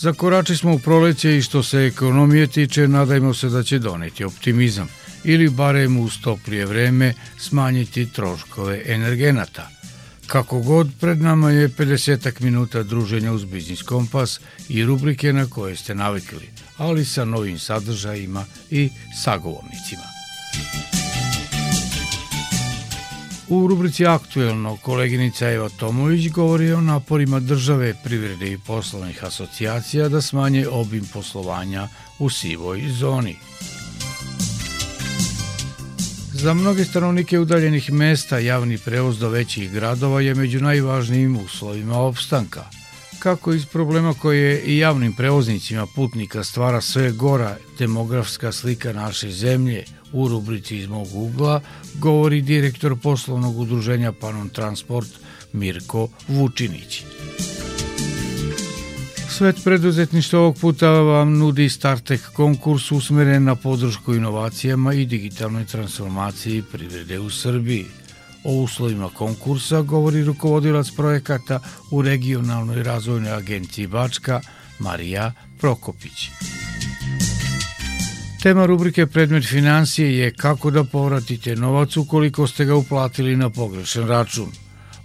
Zakorači smo u proleće i što se ekonomije tiče, nadajmo se da će doneti optimizam ili barem uz toplije vreme smanjiti troškove energenata. Kako god, pred nama je 50 minuta druženja uz Biznis Kompas i rubrike na koje ste navikli, ali sa novim sadržajima i sagovornicima. U rubrici Aktuelno koleginica Eva Tomović govori o naporima države, privrede i poslovnih asocijacija da smanje obim poslovanja u sivoj zoni. Za mnoge stanovnike udaljenih mesta javni prevoz do većih gradova je među najvažnijim uslovima opstanka. Kako iz problema koje i javnim prevoznicima putnika stvara sve gora demografska slika naše zemlje – U rubrici iz mog ugla govori direktor poslovnog udruženja Panon Transport Mirko Vučinić. Svet preduzetništva ovog puta vam nudi Startek konkurs usmeren na podršku inovacijama i digitalnoj transformaciji privrede u Srbiji. O uslovima konkursa govori rukovodilac projekata u regionalnoj razvojnoj agenciji Bačka Marija Prokopić. Tema rubrike Predmet financije je kako da povratite novac ukoliko ste ga uplatili na pogrešan račun.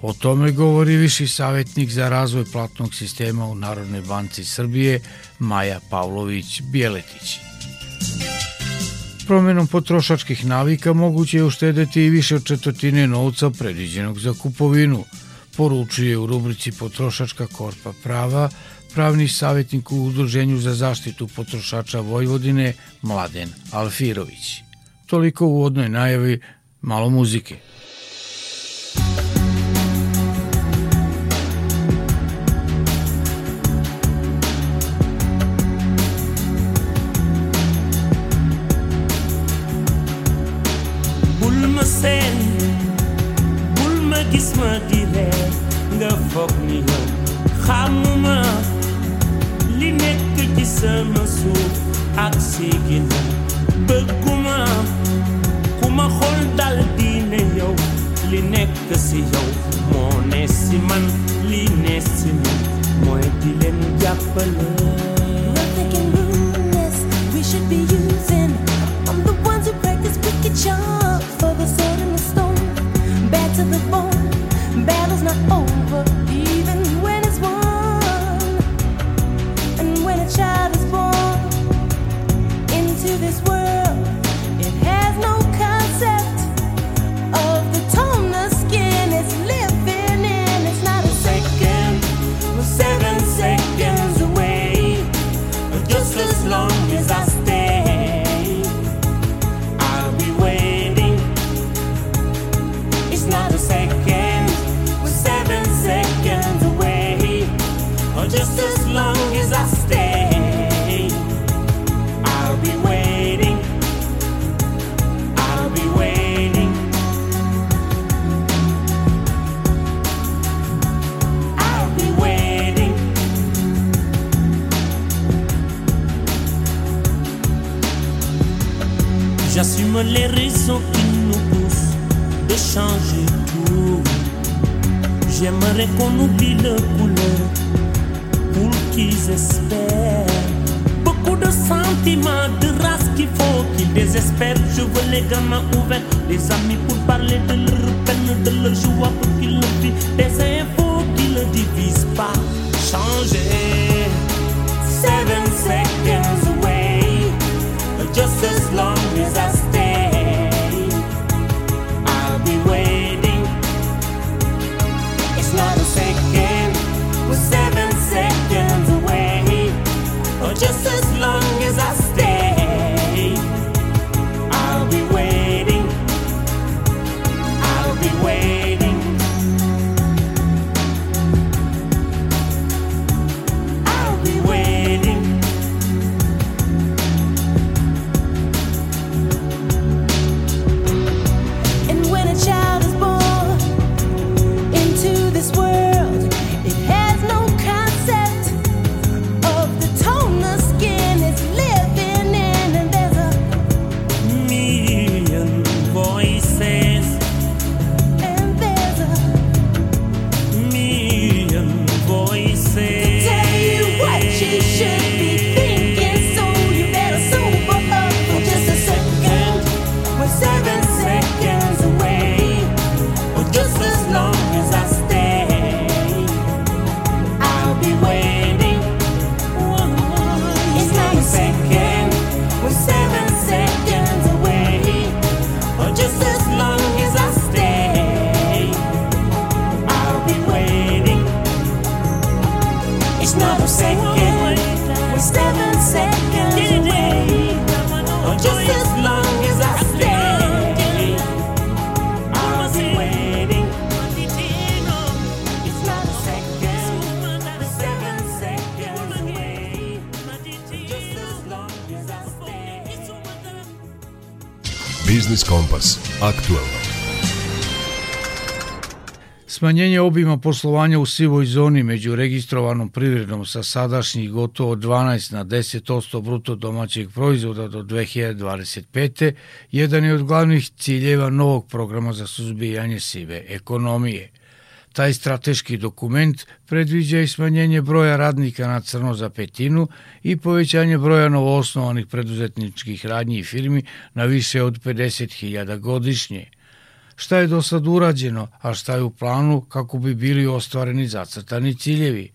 O tome govori viši savjetnik za razvoj platnog sistema u Narodnoj banci Srbije Maja Pavlović-Bjeletić. Promenom potrošačkih navika moguće je uštedeti i više od četvrtine novca predviđenog za kupovinu, poručuje u rubrici Potrošačka korpa prava pravni savjetnik u Udruženju za zaštitu potrošača Vojvodine Mladen Alfirović. Toliko u odnoj najavi, malo muzike. This world, Smanjenje obima poslovanja u sivoj zoni među registrovanom privredom sa sadašnjih gotovo 12 na 10% bruto domaćeg proizvoda do 2025. jedan je od glavnih ciljeva novog programa za suzbijanje sive ekonomije. Taj strateški dokument predviđa i smanjenje broja radnika na crno za petinu i povećanje broja novoosnovanih preduzetničkih radnji i firmi na više od 50.000 godišnje šta je do sad urađeno, a šta je u planu kako bi bili ostvareni zacrtani ciljevi.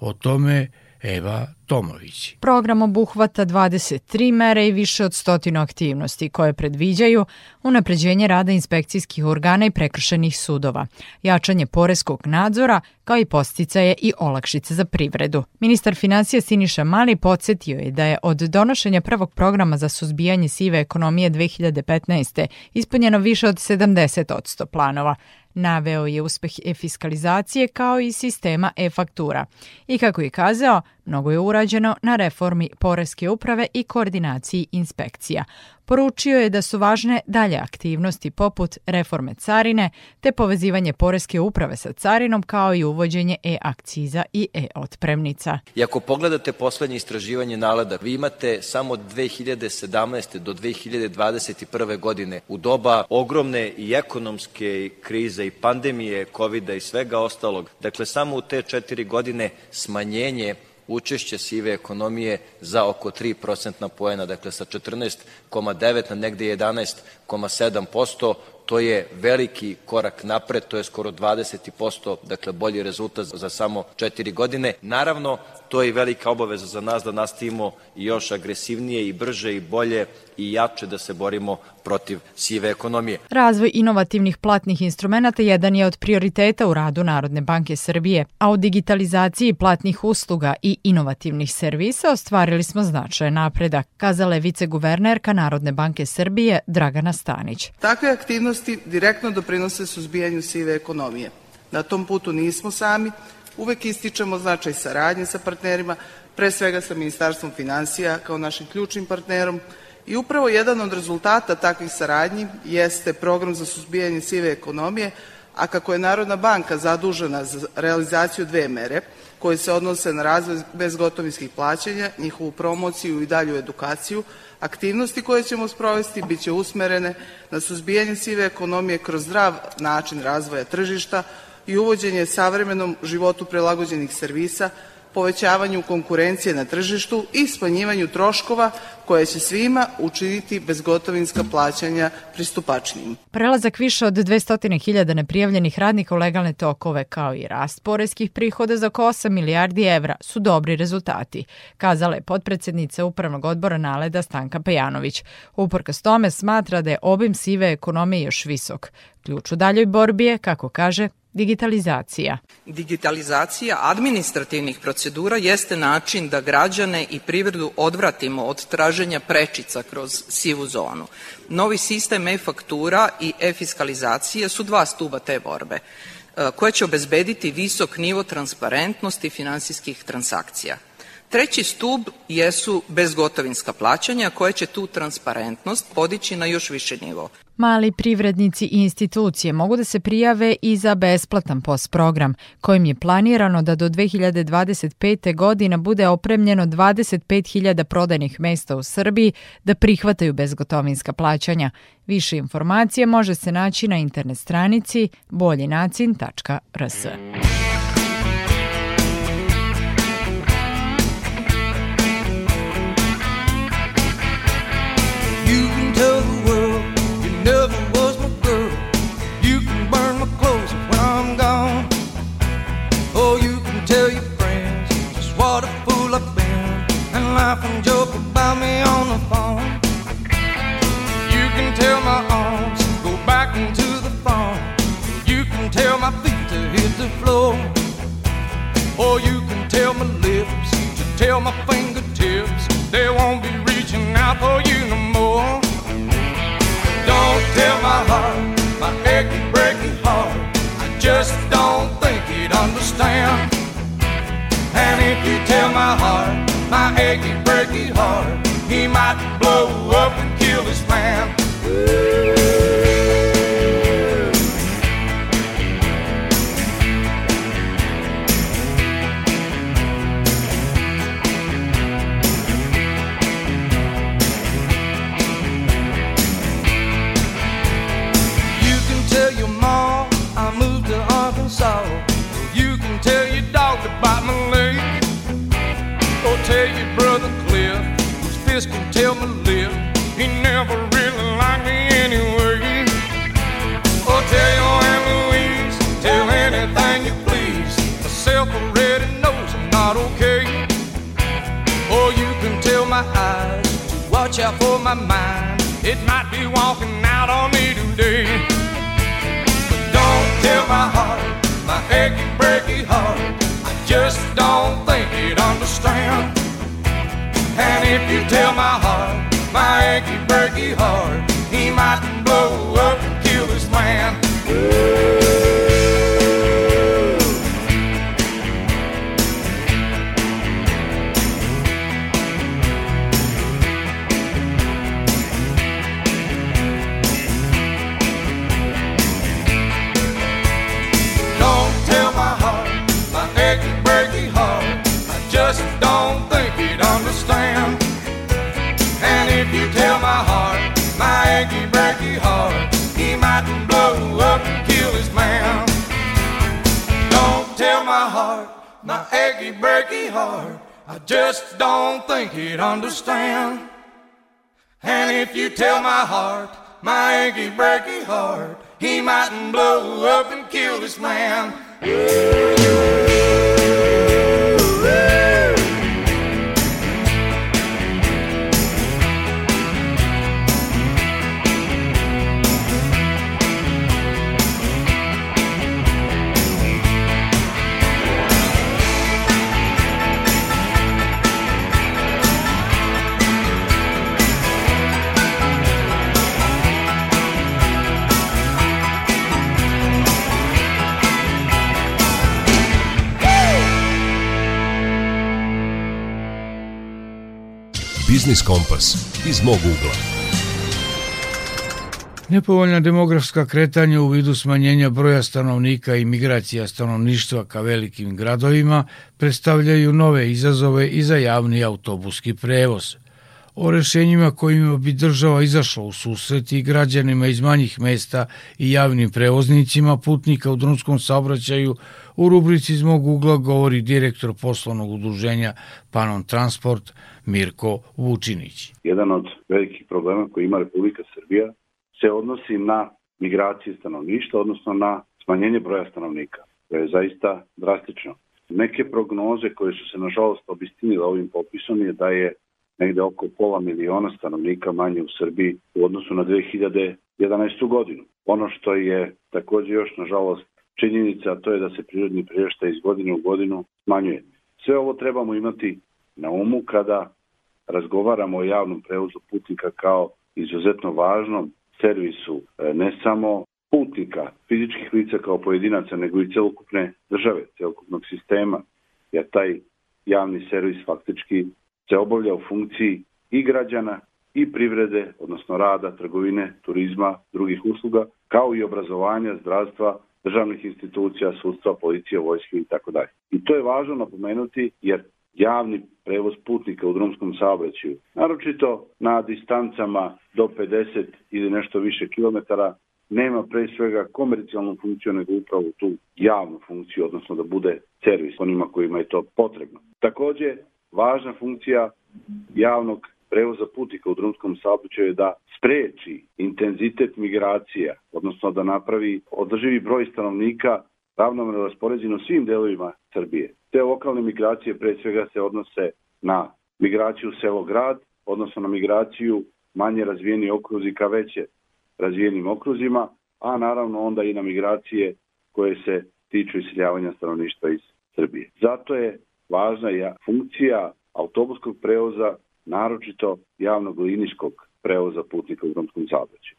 O tome Eva Tomović. Program obuhvata 23 mere i više od stotinu aktivnosti koje predviđaju unapređenje rada inspekcijskih organa i prekršenih sudova, jačanje poreskog nadzora, kao i posticaje i olakšice za privredu. Ministar financija Siniša Mali podsjetio je da je od donošenja prvog programa za suzbijanje sive ekonomije 2015. ispunjeno više od 70 planova, Naveo je uspeh e-fiskalizacije kao i sistema e-faktura. I kako je kazao, mnogo je urađeno na reformi Poreske uprave i koordinaciji inspekcija. Poručio je da su važne dalje aktivnosti poput reforme carine te povezivanje Poreske uprave sa carinom kao i uvođenje e-akciza i e-otpremnica. I ako pogledate poslednje istraživanje nalada, vi imate samo od 2017. do 2021. godine u doba ogromne i ekonomske krize i pandemije COVID-a i svega ostalog, dakle samo u te četiri godine smanjenje učešće sive ekonomije za oko 3 procentna poena, dakle sa 14,9 na negde 11,7%, to je veliki korak napred, to je skoro 20%, dakle bolji rezultat za samo 4 godine. Naravno, to je i velika obaveza za nas da nastavimo još agresivnije i brže i bolje i jače da se borimo protiv sive ekonomije. Razvoj inovativnih platnih instrumenta jedan je od prioriteta u radu Narodne banke Srbije, a u digitalizaciji platnih usluga i inovativnih servisa ostvarili smo značajan napredak, kazala je viceguvernerka Narodne banke Srbije Dragana Stanić. Takve aktivnosti direktno doprinose suzbijanju sive ekonomije. Na tom putu nismo sami, uvek ističemo značaj saradnje sa partnerima, pre svega sa Ministarstvom financija kao našim ključnim partnerom i upravo jedan od rezultata takvih saradnji jeste program za suzbijanje sive ekonomije, a kako je Narodna banka zadužena za realizaciju dve mere koje se odnose na razvoj bezgotovinskih plaćanja, njihovu promociju i dalju edukaciju, aktivnosti koje ćemo sprovesti biće usmerene na suzbijanje sive ekonomije kroz zdrav način razvoja tržišta, i uvođenje savremenom životu prilagođenih servisa, povećavanju konkurencije na tržištu i smanjivanju troškova koje će svima učiniti bezgotovinska plaćanja pristupačnijim. Prelazak više od 200.000 neprijavljenih radnika u legalne tokove kao i rast poreskih prihoda za oko 8 milijardi evra su dobri rezultati, kazala je potpredsednica Upravnog odbora Naleda Stanka Pejanović. Uporkas tome smatra da je obim sive ekonomije još visok. Ključ u daljoj borbi je, kako kaže, Digitalizacija. Digitalizacija administrativnih procedura jeste način da građane i privredu odvratimo od traženja prečica kroz sivu zonu. Novi sistem e-faktura i e-fiskalizacije su dva stuba te borbe e, koje će obezbediti visok nivo transparentnosti finansijskih transakcija. Treći stub jesu bezgotovinska plaćanja koje će tu transparentnost podići na još više nivo. Mali privrednici i institucije mogu da se prijave i za besplatan POS program, kojim je planirano da do 2025. godina bude opremljeno 25.000 prodajnih mesta u Srbiji da prihvataju bezgotovinska plaćanja. Više informacije može se naći na internet stranici boljinacin.rs. laugh and joke about me on the phone. You can tell my arms go back into the phone. You can tell my feet to hit the floor. Or you can tell my lips to tell my fingertips they won't be reaching out for you no more. Don't tell my heart, my achy, breaking heart. I just don't think he'd understand. And if you tell my heart, my achy, breaky heart. He might blow up and kill his man. You can tell your mom I moved to Arkansas. You can tell brother Cliff, whose fist can tell my lip, he never really liked me anyway. Oh, tell your Aunt Louise, tell anything you please. Myself already knows I'm not okay. Or you can tell my eyes to watch out for my mind. It might be walking out on me today. But don't tell my heart, my achy, breaky heart. I just don't. And if you tell my heart, my achy, breaky heart, he might blow achy, breaky heart. I just don't think he'd understand. And if you tell my heart, my achy, breaky heart, he mightn't blow up and kill this man. Biznis Kompas iz mog ugla. Nepovoljna demografska kretanja u vidu smanjenja broja stanovnika i migracija stanovništva ka velikim gradovima predstavljaju nove izazove i za javni autobuski prevoz. O rešenjima kojima bi država izašla u susret i građanima iz manjih mesta i javnim prevoznicima putnika u drumskom saobraćaju u rubrici iz mog ugla govori direktor poslovnog udruženja Panon Transport Mirko Vučinić. Jedan od velikih problema koji ima Republika Srbija se odnosi na migracije stanovništva, odnosno na smanjenje broja stanovnika. To je zaista drastično. Neke prognoze koje su se nažalost obistinile ovim popisom je da je negde oko pola miliona stanovnika manje u Srbiji u odnosu na 2011. godinu. Ono što je takođe još nažalost činjenica, to je da se prirodni prireštaj iz godine u godinu smanjuje. Sve ovo trebamo imati na umu kada razgovaramo o javnom prevozu putnika kao izuzetno važnom servisu e, ne samo putnika, fizičkih lica kao pojedinaca, nego i celokupne države, celokupnog sistema, jer taj javni servis faktički se obavlja u funkciji i građana i privrede, odnosno rada, trgovine, turizma, drugih usluga, kao i obrazovanja, zdravstva, državnih institucija, sudstva, policije, vojske i tako dalje. I to je važno napomenuti jer javni prevoz putnika u drumskom saobraćaju, naročito na distancama do 50 ili nešto više kilometara, nema pre svega komercijalnu funkciju, nego upravo tu javnu funkciju, odnosno da bude servis onima kojima je to potrebno. Takođe, važna funkcija javnog prevoza putnika u drumskom saobraćaju je da spreči intenzitet migracija, odnosno da napravi održivi broj stanovnika ravnomerno raspoređen u svim delovima Srbije. Te lokalne migracije pre svega se odnose na migraciju selo-grad, odnosno na migraciju manje razvijeni okruzi ka veće razvijenim okruzima, a naravno onda i na migracije koje se tiču iseljavanja stanovništva iz Srbije. Zato je važna ja, funkcija autobuskog prevoza, naročito javnog linijskog prevoza putnika u drumskom saobraćaju.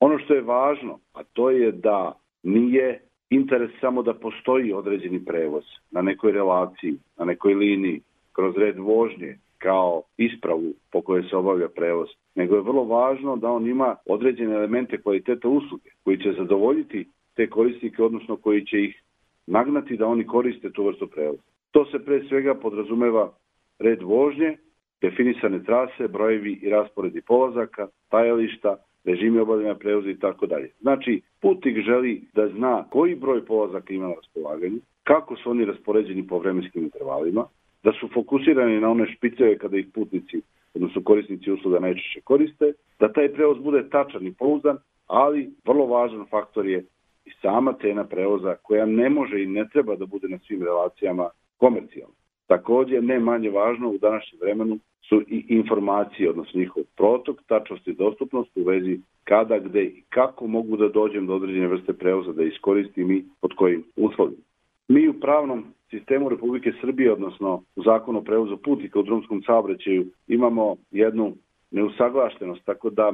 Ono što je važno, a to je da nije interes samo da postoji određeni prevoz na nekoj relaciji, na nekoj liniji, kroz red vožnje, kao ispravu po kojoj se obavlja prevoz, nego je vrlo važno da on ima određene elemente kvaliteta usluge koji će zadovoljiti te korisnike, odnosno koji će ih nagnati da oni koriste tu vrstu prevoza. To se pre svega podrazumeva red vožnje, definisane trase, brojevi i rasporedi polazaka, stajališta, režimi obavljanja prevoza i tako dalje. Znači, putnik želi da zna koji broj polazaka ima na raspolaganju, kako su oni raspoređeni po vremenskim intervalima, da su fokusirani na one špiceve kada ih putnici, odnosno korisnici usluga najčešće koriste, da taj prevoz bude tačan i pouzdan, ali vrlo važan faktor je i sama cena prevoza koja ne može i ne treba da bude na svim relacijama komercijalna. Takođe, ne manje važno u današnjem vremenu su i informacije, odnosno njihov protok, tačnost i dostupnost u vezi kada, gde i kako mogu da dođem do određene vrste prevoza, da iskoristim i pod kojim uslovima. Mi u pravnom sistemu Republike Srbije, odnosno u zakonu o prevozu putnika u drumskom saobraćaju, imamo jednu neusaglaštenost, tako da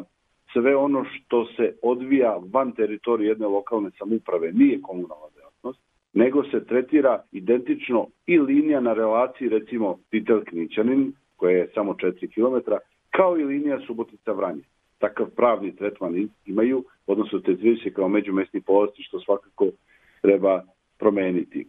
sve ono što se odvija van teritorije jedne lokalne samuprave nije komunalna nego se tretira identično i linija na relaciji recimo Titel Knićanin, koja je samo 4 km, kao i linija Subotica Vranje. Takav pravni tretman imaju, odnosno tretiraju se kao međumestni polasti, što svakako treba promeniti.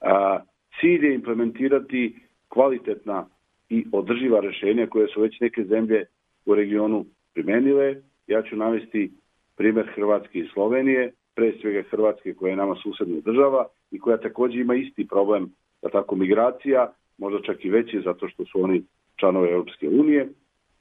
A, cilj je implementirati kvalitetna i održiva rešenja koje su već neke zemlje u regionu primenile. Ja ću navesti primer Hrvatske i Slovenije, pre svega Hrvatske koja je nama susedna država i koja takođe ima isti problem, da tako, migracija, možda čak i veći zato što su oni članove Europske unije.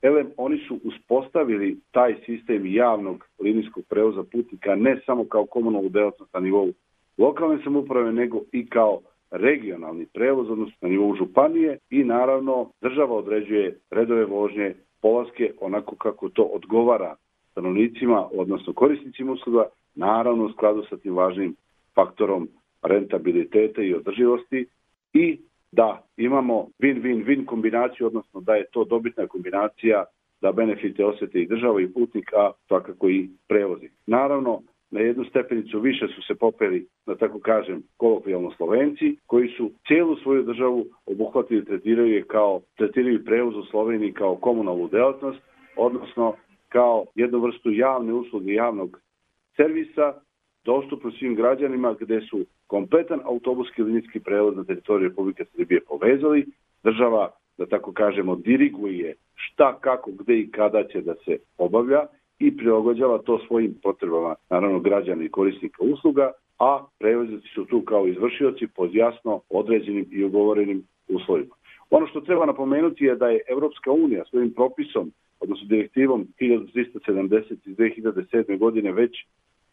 Elem, oni su uspostavili taj sistem javnog linijskog prevoza putnika ne samo kao komunalnu delatnost na nivou lokalne samuprave, nego i kao regionalni prevoz, odnosno na nivou županije i naravno država određuje redove vožnje, polaske onako kako to odgovara stanovnicima, odnosno korisnicima usluga, naravno u skladu sa tim važnim faktorom rentabiliteta i održivosti i da imamo win-win-win kombinaciju, odnosno da je to dobitna kombinacija da benefite osete i država i putnik, a svakako i prevozi. Naravno, na jednu stepenicu više su se popeli, da tako kažem, kolokvijalno Slovenci, koji su cijelu svoju državu obuhvatili, tretiraju je kao, tretiraju prevoz u Sloveniji kao komunalnu delatnost, odnosno kao jednu vrstu javne usluge javnog servisa, dostupno svim građanima gde su kompletan autobuski linijski prevoz na teritoriju Republike Srbije povezali, država, da tako kažemo, diriguje šta, kako, gde i kada će da se obavlja i prilagođava to svojim potrebama, naravno građana i korisnika usluga, a prevoznici su tu kao izvršioci pod jasno određenim i ugovorenim uslovima. Ono što treba napomenuti je da je Evropska unija svojim propisom, odnosno direktivom 1370 iz 2007. godine već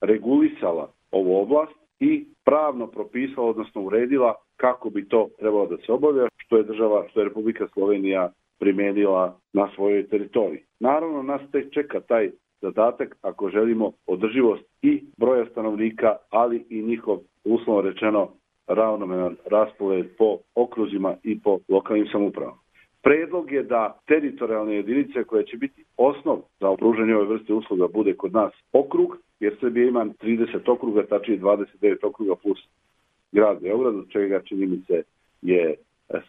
regulisala ovu oblast i pravno propisala, odnosno uredila kako bi to trebalo da se obavlja, što je država, što je Republika Slovenija primenila na svojoj teritoriji. Naravno, nas tek čeka taj zadatak ako želimo održivost i broja stanovnika, ali i njihov, uslovno rečeno, ravnomeran raspored po okruzima i po lokalnim samupravama. Predlog je da teritorijalne jedinice koje će biti osnov za opružanje ove vrste usluga bude kod nas okrug, jer Srbija ima 30 okruga, tačnije 29 okruga plus grad Beograd, od čega čini mi se je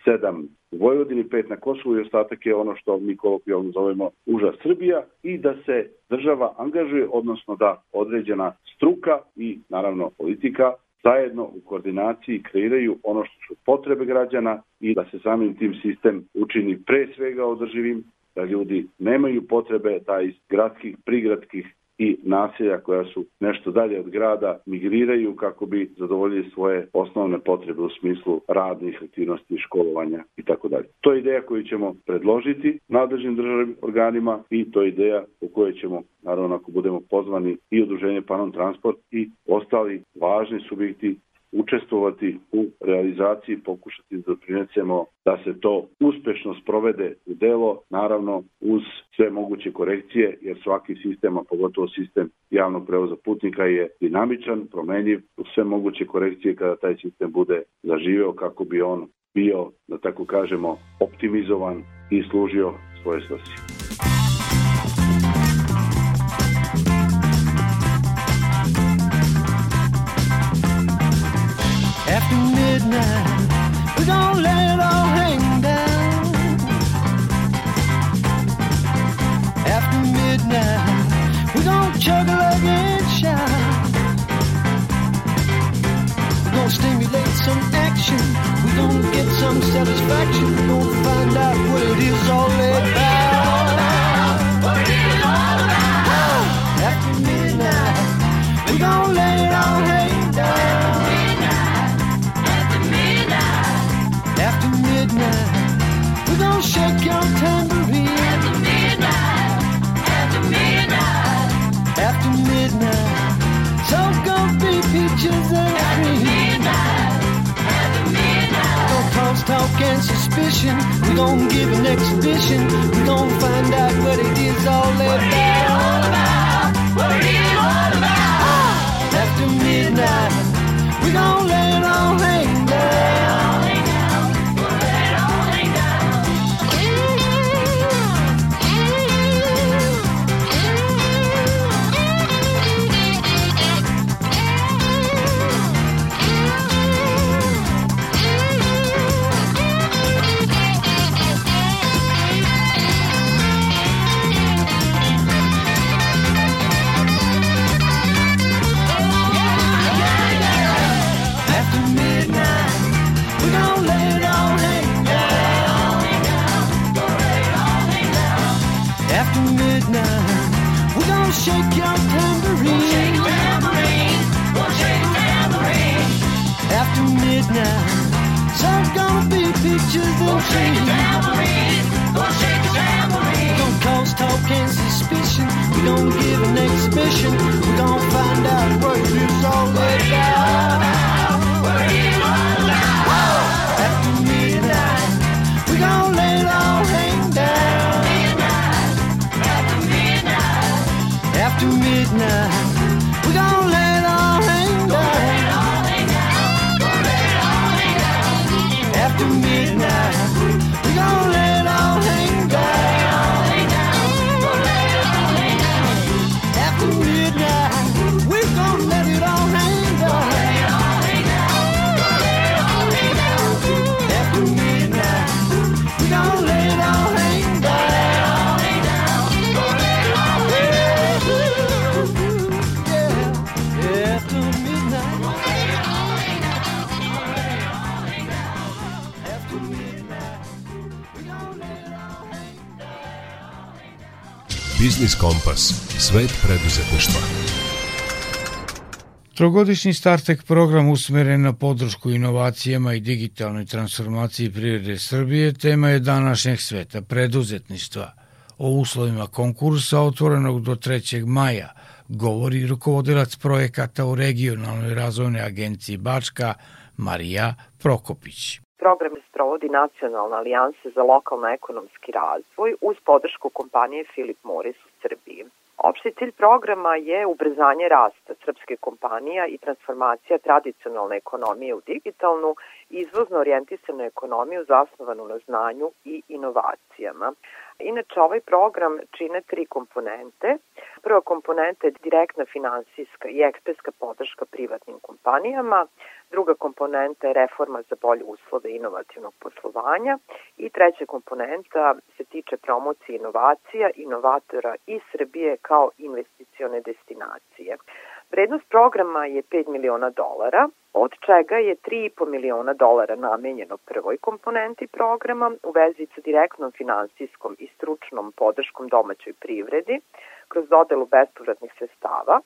sedam u Vojvodini, pet na Kosovu i ostatak je ono što mi kolokvijalno zovemo uža Srbija i da se država angažuje, odnosno da određena struka i naravno politika zajedno u koordinaciji kreiraju ono što su potrebe građana i da se samim tim sistem učini pre svega održivim, da ljudi nemaju potrebe da iz gradskih, prigradskih i naselja koja su nešto dalje od grada migriraju kako bi zadovoljili svoje osnovne potrebe u smislu radnih aktivnosti, školovanja i tako dalje. To je ideja koju ćemo predložiti nadležnim državnim organima i to je ideja u kojoj ćemo, naravno ako budemo pozvani i udruženje Panon Transport i ostali važni subjekti učestvovati u realizaciji, pokušati da doprinesemo da se to uspešno sprovede u delo, naravno uz sve moguće korekcije, jer svaki sistem, a pogotovo sistem javnog prevoza putnika je dinamičan, promenjiv, uz sve moguće korekcije kada taj sistem bude zaživeo kako bi on bio, da tako kažemo, optimizovan i služio svoje svrsi. After midnight, we gon' let it all hang down. After midnight, we gon' chug like and shout. We gon' stimulate some action. We gon' get some satisfaction. We gon' find out what it is all about. Midnight, we're gonna shake your tambourine. After midnight, after midnight, after midnight. So gonna be peaches and cream. Midnight, after midnight. No cross talk and suspicion. We gon' give an exhibition. We gon' find out what it is all about. gonna be pictures and shake a tambourine. Don't cause talk and suspicion. We don't give an exhibition. We find out what it's all about. We're night. After midnight, we it all hang down. After midnight. After midnight Biznis Kompas. Svet preduzetništva. Trogodišnji Startek program usmeren na podršku inovacijama i digitalnoj transformaciji privrede Srbije tema je današnjeg sveta preduzetništva. O uslovima konkursa otvorenog do 3. maja govori rukovodilac projekata u regionalnoj razvojnoj agenciji Bačka Marija Prokopić. Program sprovodi Nacionalna alijansa za lokalno-ekonomski razvoj uz podršku kompanije Philip Morris Srbiji. Opšti cilj programa je ubrzanje rasta srpske kompanija i transformacija tradicionalne ekonomije u digitalnu izvozno orijentisanu ekonomiju zasnovanu na znanju i inovacijama. Inače, ovaj program čine tri komponente. Prva komponenta je direktna finansijska i ekspertska podrška privatnim kompanijama, druga komponenta je reforma za bolje uslove inovativnog poslovanja i treća komponenta se tiče promocije inovacija, inovatora i Srbije kao investicione destinacije. Vrednost programa je 5 miliona dolara, od čega je 3,5 miliona dolara namenjeno prvoj komponenti programa u vezi sa direktnom finansijskom i stručnom podrškom domaćoj privredi kroz dodelu bespovratnih sredstava.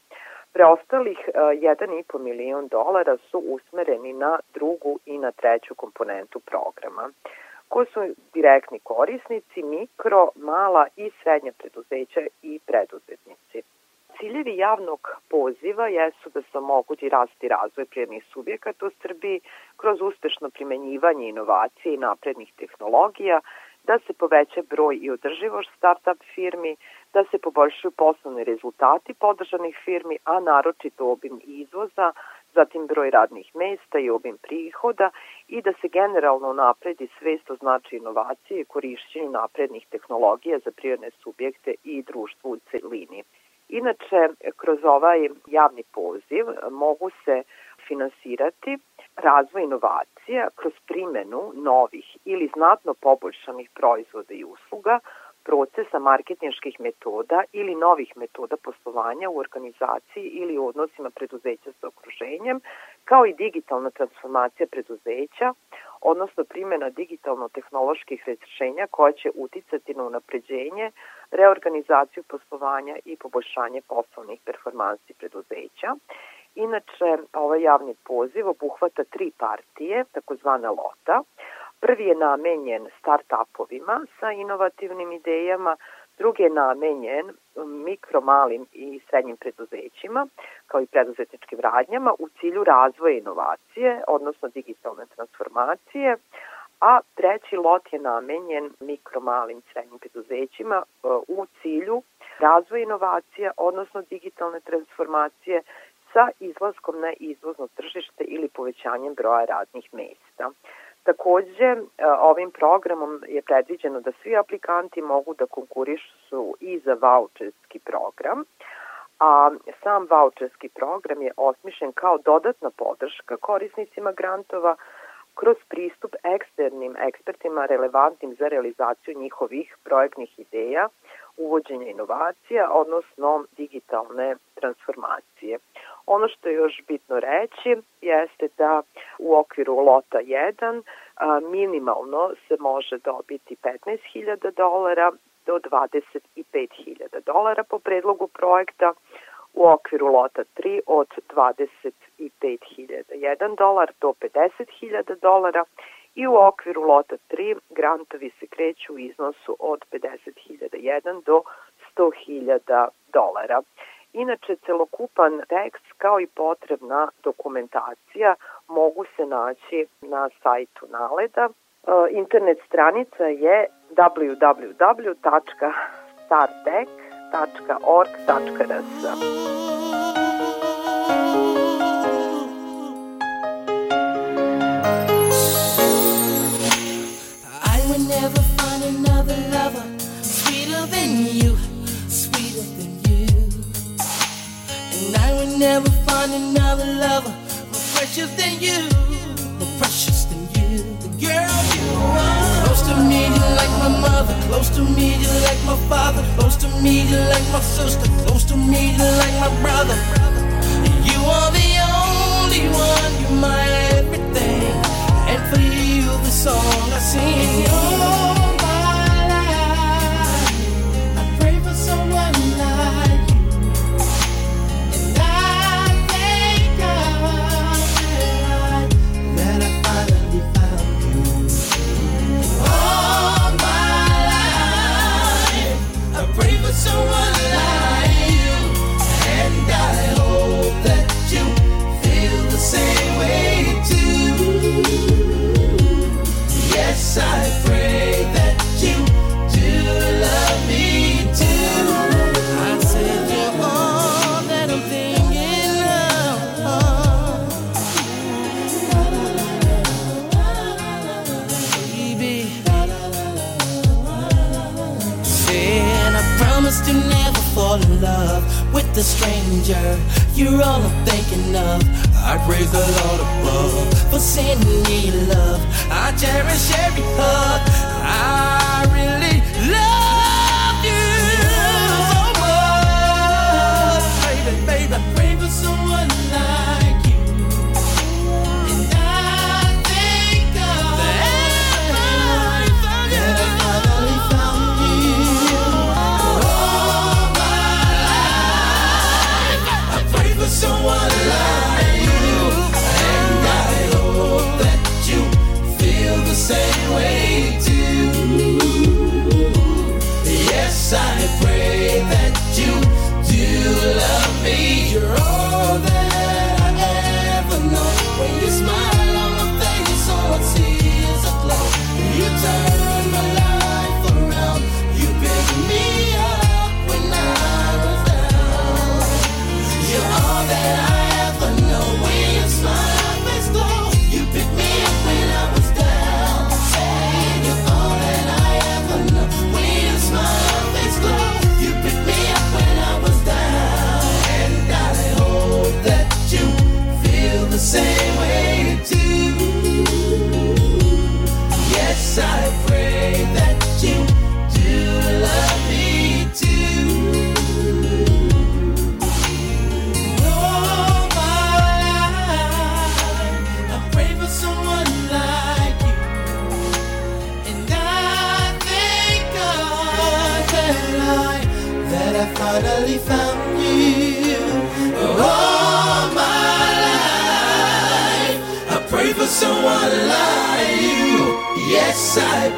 Preostalih 1,5 milion dolara su usmereni na drugu i na treću komponentu programa. Ko su direktni korisnici, mikro, mala i srednja preduzeća i preduzetnici. Ciljevi javnog poziva jesu da se omogući rast i razvoj prijednih subjekata u Srbiji kroz uspešno primenjivanje inovacije i naprednih tehnologija, da se poveća broj i održivost start-up firmi, da se poboljšaju poslovni rezultati podržanih firmi, a naročito obim izvoza, zatim broj radnih mesta i obim prihoda i da se generalno napredi svest o značaju inovacije i korišćenju naprednih tehnologija za prirodne subjekte i društvo u celini. Inače, kroz ovaj javni poziv mogu se finansirati razvoj inovacija kroz primenu novih ili znatno poboljšanih proizvoda i usluga, procesa marketinških metoda ili novih metoda poslovanja u organizaciji ili u odnosima preduzeća sa okruženjem, kao i digitalna transformacija preduzeća, odnosno primjena digitalno-tehnoloških rešenja koja će uticati na unapređenje, reorganizaciju poslovanja i poboljšanje poslovnih performansi preduzeća. Inače, ovaj javni poziv obuhvata tri partije, takozvana lota. Prvi je namenjen start-upovima sa inovativnim idejama, drugi je namenjen mikro, malim i srednjim preduzećima, kao i preduzetničkim radnjama u cilju razvoja inovacije, odnosno digitalne transformacije, a treći lot je namenjen mikro, malim i srednjim preduzećima e, u cilju razvoja inovacija, odnosno digitalne transformacije sa izlaskom na izvozno tržište ili povećanjem broja radnih mesta. Takođe, e, ovim programom je predviđeno da svi aplikanti mogu da konkurišu i za voucherski program, a sam voucherski program je osmišljen kao dodatna podrška korisnicima grantova kroz pristup eksternim ekspertima relevantnim za realizaciju njihovih projektnih ideja uvođenja inovacija, odnosno digitalne transformacije. Ono što je još bitno reći jeste da u okviru lota 1 minimalno se može dobiti 15.000 dolara do 25.000 dolara po predlogu projekta, u okviru lota 3 od 25.001 dolar do 50.000 dolara i u okviru lota 3 grantovi se kreću u iznosu od 50.001 do 100.000 dolara. Inače, celokupan tekst kao i potrebna dokumentacija mogu se naći na sajtu Naleda. E, internet stranica je www.startec.org.rs.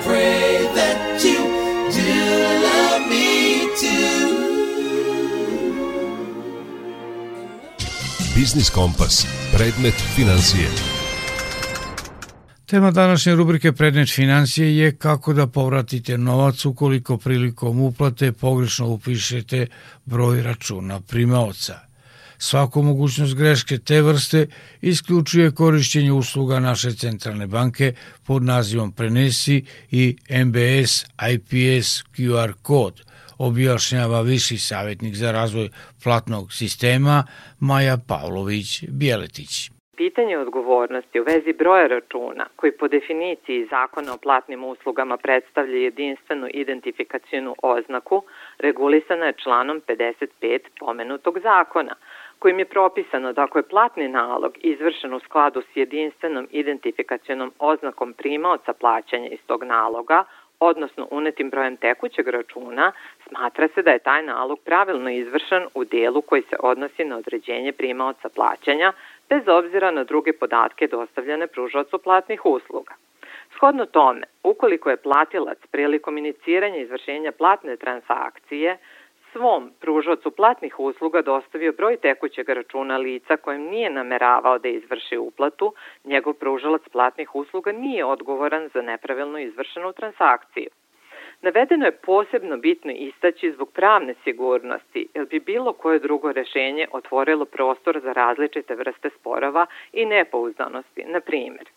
pray that you do love me too. Biznis Kompas. Predmet financije. Tema današnje rubrike Predmet financije je kako da povratite novac ukoliko prilikom uplate pogrešno upišete broj računa primaoca. Svaku mogućnost greške te vrste isključuje korišćenje usluga naše centralne banke pod nazivom Prenesi i MBS IPS QR kod, objašnjava viši savjetnik za razvoj platnog sistema Maja Pavlović-Bjeletić. Pitanje odgovornosti u vezi broja računa, koji po definiciji zakona o platnim uslugama predstavlja jedinstvenu identifikacijonu oznaku, regulisana je članom 55 pomenutog zakona, kojim je propisano da ako je platni nalog izvršen u skladu s jedinstvenom identifikacionom oznakom primaoca plaćanja iz tog naloga, odnosno unetim brojem tekućeg računa, smatra se da je taj nalog pravilno izvršen u delu koji se odnosi na određenje primaoca plaćanja, bez obzira na druge podatke dostavljene pružaocu platnih usluga. Shodno tome, ukoliko je platilac prilikom iniciranja izvršenja platne transakcije svom pružaocu platnih usluga dostavio broj tekućeg računa lica kojem nije nameravao da izvrši uplatu, njegov pružalac platnih usluga nije odgovoran za nepravilno izvršenu transakciju. Navedeno je posebno bitno istaći zbog pravne sigurnosti, jer bi bilo koje drugo rešenje otvorilo prostor za različite vrste sporova i nepouzdanosti. Na primjer,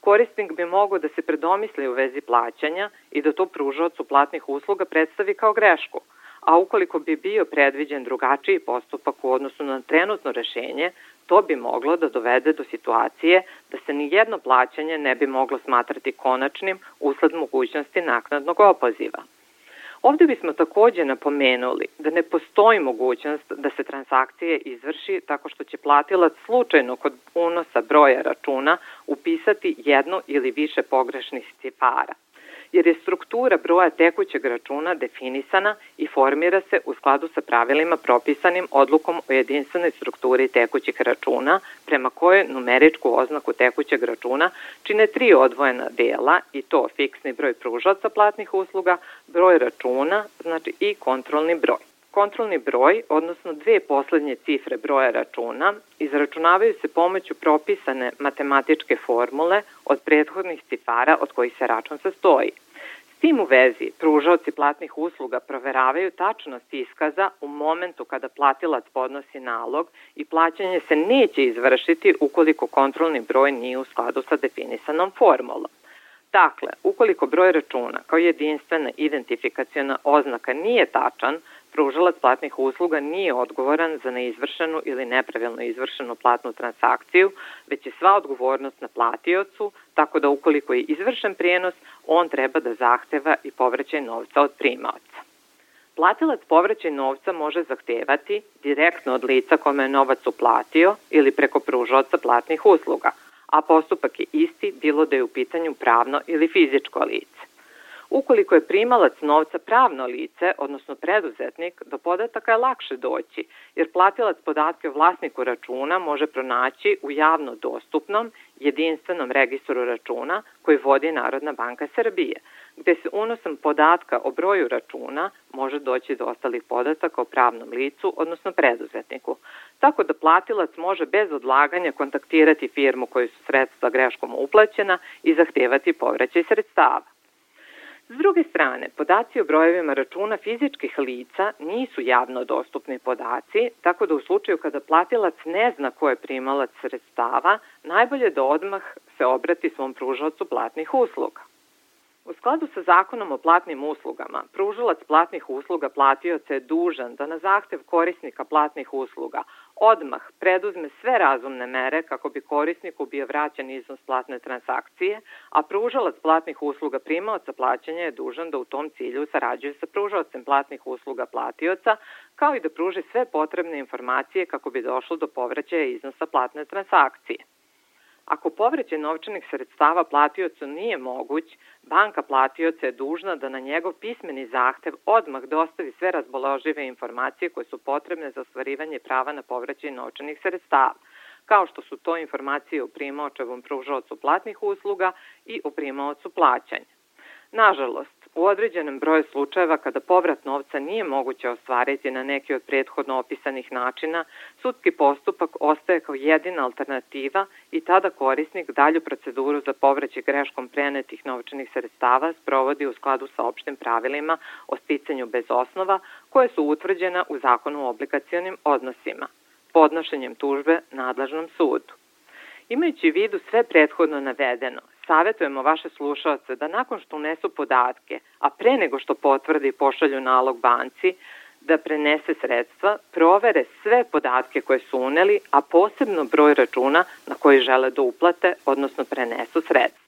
korisnik bi mogao da se predomisli u vezi plaćanja i da to pružaocu platnih usluga predstavi kao grešku, a ukoliko bi bio predviđen drugačiji postupak u odnosu na trenutno rešenje, to bi moglo da dovede do situacije da se ni jedno plaćanje ne bi moglo smatrati konačnim usled mogućnosti naknadnog opoziva. Ovde bismo takođe napomenuli da ne postoji mogućnost da se transakcije izvrši tako što će platilac slučajno kod unosa broja računa upisati jedno ili više pogrešnih cifara – jer je struktura broja tekućeg računa definisana i formira se u skladu sa pravilima propisanim odlukom o jedinstvenoj strukturi tekućih računa, prema kojoj numeričku oznaku tekućeg računa čine tri odvojena dela i to fiksni broj pružaca platnih usluga, broj računa, znači i kontrolni broj. Kontrolni broj, odnosno dve poslednje cifre broja računa, izračunavaju se pomoću propisane matematičke formule od prethodnih cifara od kojih se račun sastoji. S tim u vezi, pružaoci platnih usluga proveravaju tačnost iskaza u momentu kada platilac podnosi nalog i plaćanje se neće izvršiti ukoliko kontrolni broj nije u skladu sa definisanom formulom. Dakle, ukoliko broj računa kao jedinstvena identifikacijona oznaka nije tačan, pružalac platnih usluga nije odgovoran za neizvršenu ili nepravilno izvršenu platnu transakciju, već je sva odgovornost na platiocu, tako da ukoliko je izvršen prijenos, on treba da zahteva i povraćaj novca od primaoca. Platilac povraćaj novca može zahtevati direktno od lica kome je novac uplatio ili preko pružaoca platnih usluga, a postupak je isti bilo da je u pitanju pravno ili fizičko lice. Ukoliko je primalac novca pravno lice, odnosno preduzetnik, do podataka je lakše doći, jer platilac podatke o vlasniku računa može pronaći u javno dostupnom jedinstvenom registru računa koji vodi Narodna banka Srbije, gde se unosom podatka o broju računa može doći do ostalih podataka o pravnom licu, odnosno preduzetniku. Tako da platilac može bez odlaganja kontaktirati firmu koju su sredstva greškom uplaćena i zahtevati povraćaj sredstava. S druge strane, podaci o brojevima računa fizičkih lica nisu javno dostupni podaci, tako da u slučaju kada platilac ne zna ko je primalac sredstava, najbolje da odmah se obrati svom pružalcu platnih usluga. U skladu sa zakonom o platnim uslugama, pružalac platnih usluga platioca je dužan da na zahtev korisnika platnih usluga odmah preduzme sve razumne mere kako bi korisniku bio vraćan iznos platne transakcije, a pružalac platnih usluga primaoca plaćanja je dužan da u tom cilju sarađuje sa pružalcem platnih usluga platioca, kao i da pruži sve potrebne informacije kako bi došlo do povraćaja iznosa platne transakcije. Ako povreće novčanih sredstava platiocu nije moguć, banka platioca je dužna da na njegov pismeni zahtev odmah dostavi sve razboložive informacije koje su potrebne za ostvarivanje prava na povraćaj novčanih sredstava, kao što su to informacije o primaočevom pružaocu platnih usluga i o primaocu plaćanja. Nažalost, u određenom broju slučajeva kada povrat novca nije moguće ostvariti na neki od prethodno opisanih načina, sudski postupak ostaje kao jedina alternativa i tada korisnik dalju proceduru za povraćaj greškom prenetih novčanih sredstava sprovodi u skladu sa opštim pravilima o sticanju bez osnova koje su utvrđena u zakonu o obligacionim odnosima, podnošenjem tužbe nadležnom sudu. Imajući u vidu sve prethodno navedeno, savetujemo vaše slušalce da nakon što unesu podatke, a pre nego što potvrde i pošalju nalog banci, da prenese sredstva, provere sve podatke koje su uneli, a posebno broj računa na koji žele da uplate, odnosno prenesu sredstva.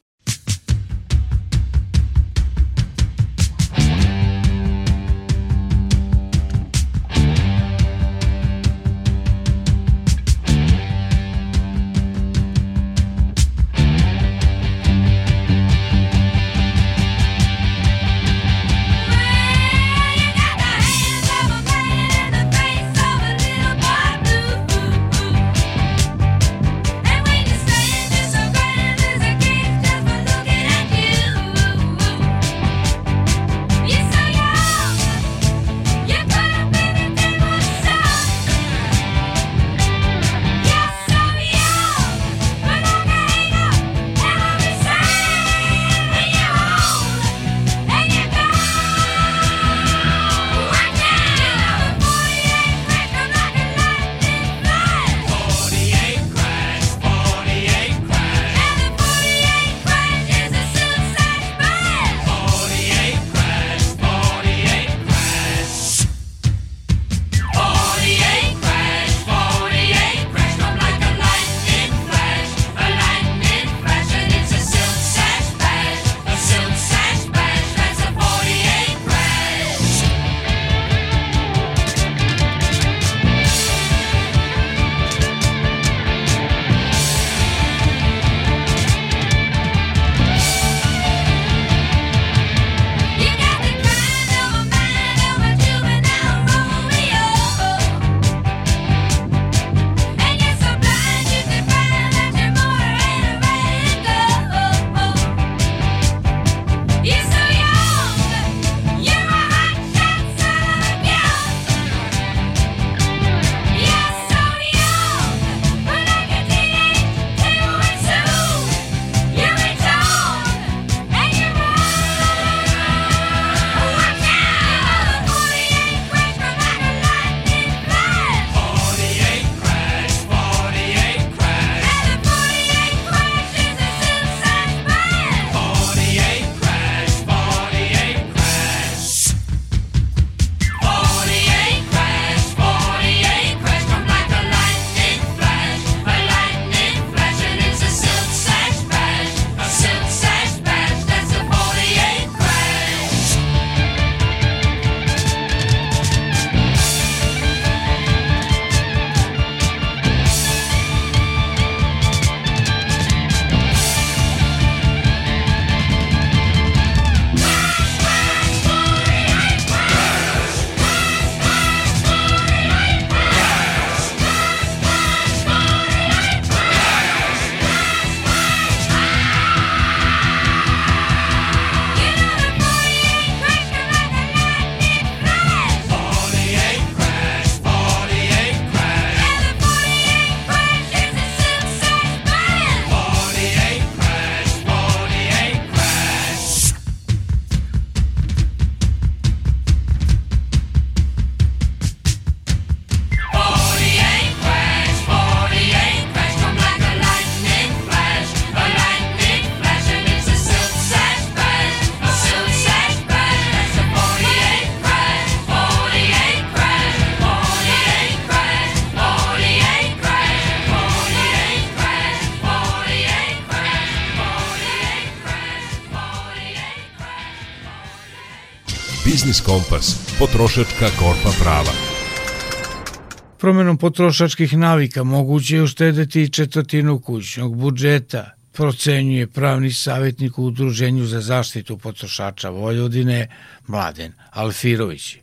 Kompas, potrošačka korpa prava. Promenom potrošačkih navika moguće je uštedeti četvrtinu kućnog budžeta, procenjuje pravni savjetnik u Udruženju za zaštitu potrošača Vojvodine Mladen Alfirović.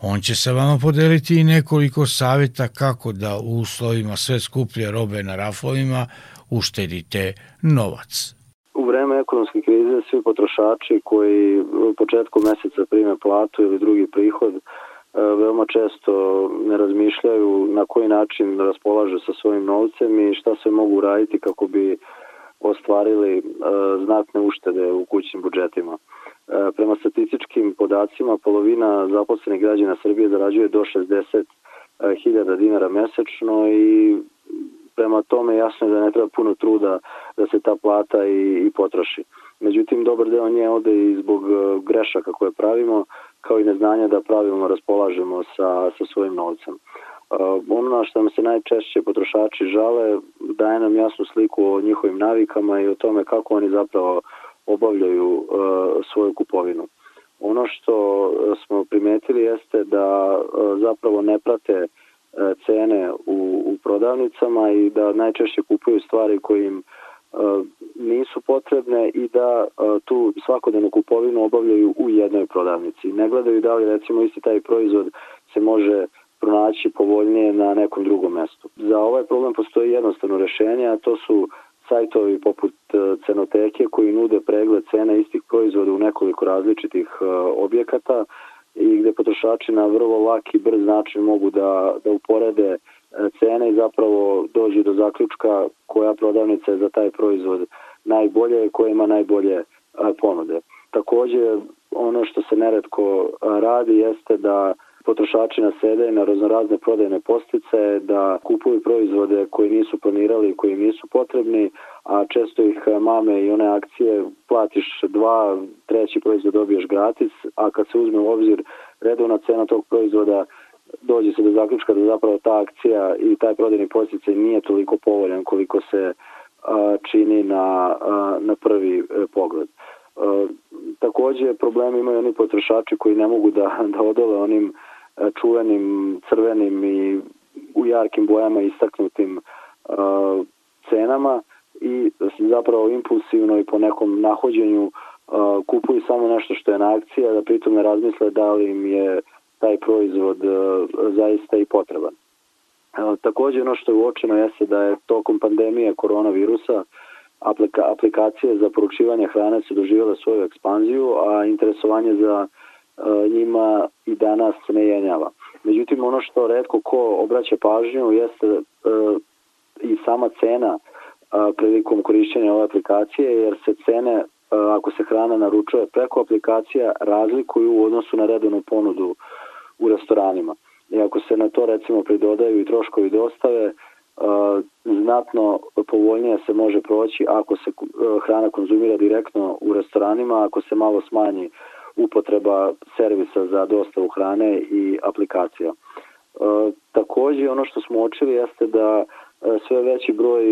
On će sa vama podeliti i nekoliko savjeta kako da u uslovima sve skuplje robe na rafovima uštedite novac. U vreme ekonomske krize svi potrošači koji početkom meseca prime platu ili drugi prihod e, veoma često ne razmišljaju na koji način raspolaže sa svojim novcem i šta se mogu raditi kako bi ostvarili e, znatne uštede u kućnim budžetima. E, prema statističkim podacima, polovina zaposlenih građana Srbije zarađuje do 60.000 dinara mesečno i prema tome jasno je da ne treba puno truda da se ta plata i, i potroši. Međutim, dobar deo nje ode i zbog e, grešaka koje pravimo, kao i neznanja da pravilno raspolažemo sa, sa svojim novcem. Uh, ono na što nam se najčešće potrošači žale daje nam jasnu sliku o njihovim navikama i o tome kako oni zapravo obavljaju uh, svoju kupovinu. Ono što smo primetili jeste da uh, zapravo ne prate cene u, u prodavnicama i da najčešće kupuju stvari koje im nisu potrebne i da tu svakodnevnu kupovinu obavljaju u jednoj prodavnici. Ne gledaju da li recimo isti taj proizvod se može pronaći povoljnije na nekom drugom mestu. Za ovaj problem postoji jednostavno rešenje, a to su sajtovi poput e, cenoteke koji nude pregled cena istih proizvoda u nekoliko različitih e, objekata i gde potrošači na vrlo lak i brz način mogu da, da uporede e, cene i zapravo dođu do zaključka koja prodavnica je za taj proizvod najbolje i koja ima najbolje ponude. Takođe, ono što se neretko radi jeste da potrošači nasede na raznorazne prodajne postice, da kupuju proizvode koji nisu planirali, koji nisu potrebni, a često ih mame i one akcije platiš dva, treći proizvod dobiješ gratis, a kad se uzme u obzir redovna cena tog proizvoda, dođe se do zaključka da zapravo ta akcija i taj prodajni posticaj nije toliko povoljan koliko se a, čini na, a, na prvi e, pogled. Takođe problemi imaju oni potrošači koji ne mogu da, da odole onim E, čuvenim crvenim i u jarkim bojama istaknutim uh, cenama i zapravo impulsivno i po nekom nahođenju uh, kupuju samo nešto što je na akcija, da pritom ne razmisle da li im je taj proizvod uh, zaista i potreban. Uh, takođe ono što je uočeno jeste da je tokom pandemije koronavirusa aplika, aplikacije za poručivanje hrane su doživjela svoju ekspanziju, a interesovanje za E, njima i danas ne jenjava. Međutim, ono što redko ko obraća pažnju jeste e, i sama cena e, prilikom korišćenja ove aplikacije, jer se cene, ako se hrana naručuje preko aplikacija, razlikuju u odnosu na redovnu ponudu u restoranima. I ako se na to recimo pridodaju i troškovi dostave, znatno povoljnije se može proći ako se hrana konzumira direktno u restoranima, ako se malo smanji upotreba servisa za dostavu hrane i aplikacija. E, takođe ono što smo očili jeste da e, sve veći broj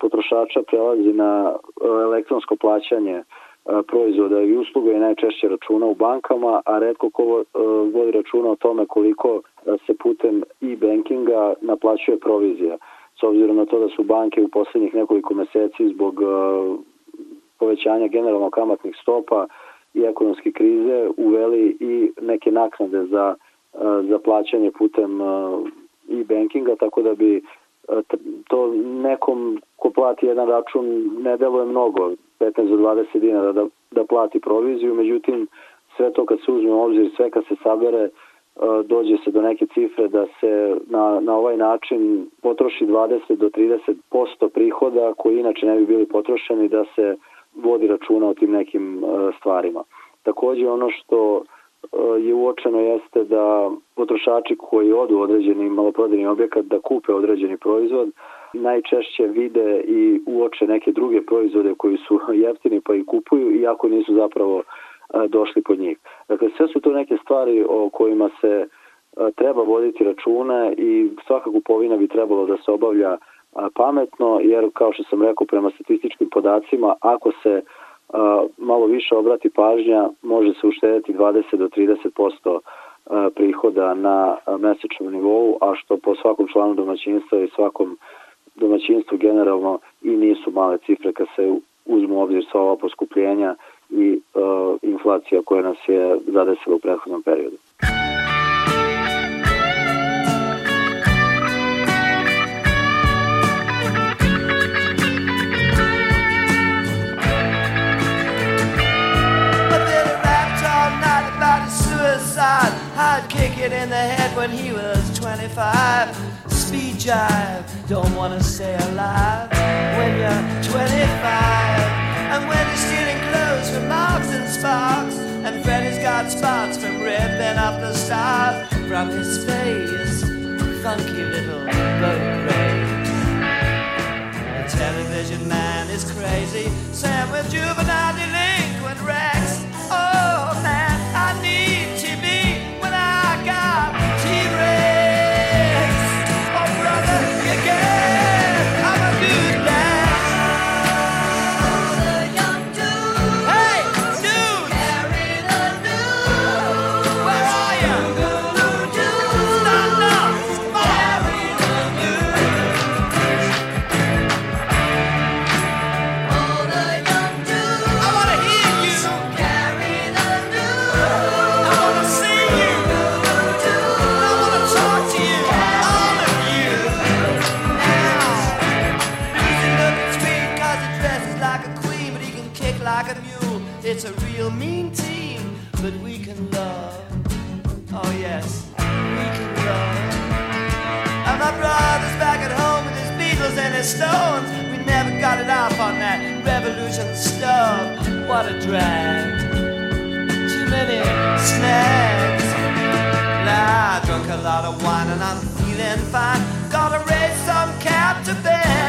potrošača prelazi na e, elektronsko plaćanje proizvoda i usluga i najčešće računa u bankama, a redko ko vodi računa o tome koliko se putem e-bankinga naplaćuje provizija. S obzirom na to da su banke u poslednjih nekoliko meseci zbog povećanja generalno kamatnih stopa i ekonomske krize uveli i neke naknade za, e, za plaćanje putem e-bankinga, tako da bi e, to nekom ko plati jedan račun ne deluje mnogo, 15 do 20 dinara da, da plati proviziju, međutim sve to kad se uzme u obzir, sve kad se sabere, e, dođe se do neke cifre da se na, na ovaj način potroši 20 do 30% prihoda koji inače ne bi bili potrošeni da se vodi računa o tim nekim e, stvarima. Takođe ono što e, je uočeno jeste da potrošači koji odu u određeni maloprodajni objekat da kupe određeni proizvod najčešće vide i uoče neke druge proizvode koji su jeftini pa i kupuju iako nisu zapravo e, došli pod njih. Dakle, sve su to neke stvari o kojima se treba voditi računa i svaka kupovina bi trebalo da se obavlja pametno, jer kao što sam rekao prema statističkim podacima, ako se malo više obrati pažnja, može se uštediti 20 do 30% prihoda na mesečnom nivou, a što po svakom članu domaćinstva i svakom domaćinstvu generalno i nisu male cifre kad se uzmu u obzir sva ova poskupljenja i inflacija koja nas je zadesila u prethodnom periodu. I'd kick it in the head when he was 25. Speed jive, don't wanna stay alive when you're 25. And when you're stealing clothes from Marks and Sparks, and Freddy's got spots from ripping up the stars from his face. Funky little boat race. The television man is crazy. Sam with juvenile delinquent Rex. Stones. We never got it off on that revolution stuff. What a drag. Too many snags. Nah, I drunk a lot of wine and I'm feeling fine. Gotta raise some cap to bed.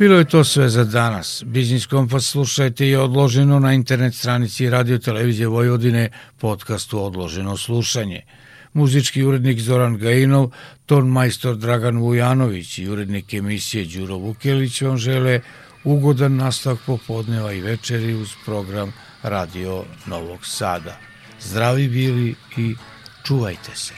Bilo je to sve za danas. Biznis Kompas slušajte i odloženo na internet stranici Radio Televizije Vojvodine podcastu Odloženo slušanje. Muzički urednik Zoran Gajinov, ton majstor Dragan Vujanović i urednik emisije Đuro Vukelić vam žele ugodan nastavak popodneva i večeri uz program Radio Novog Sada. Zdravi bili i čuvajte se.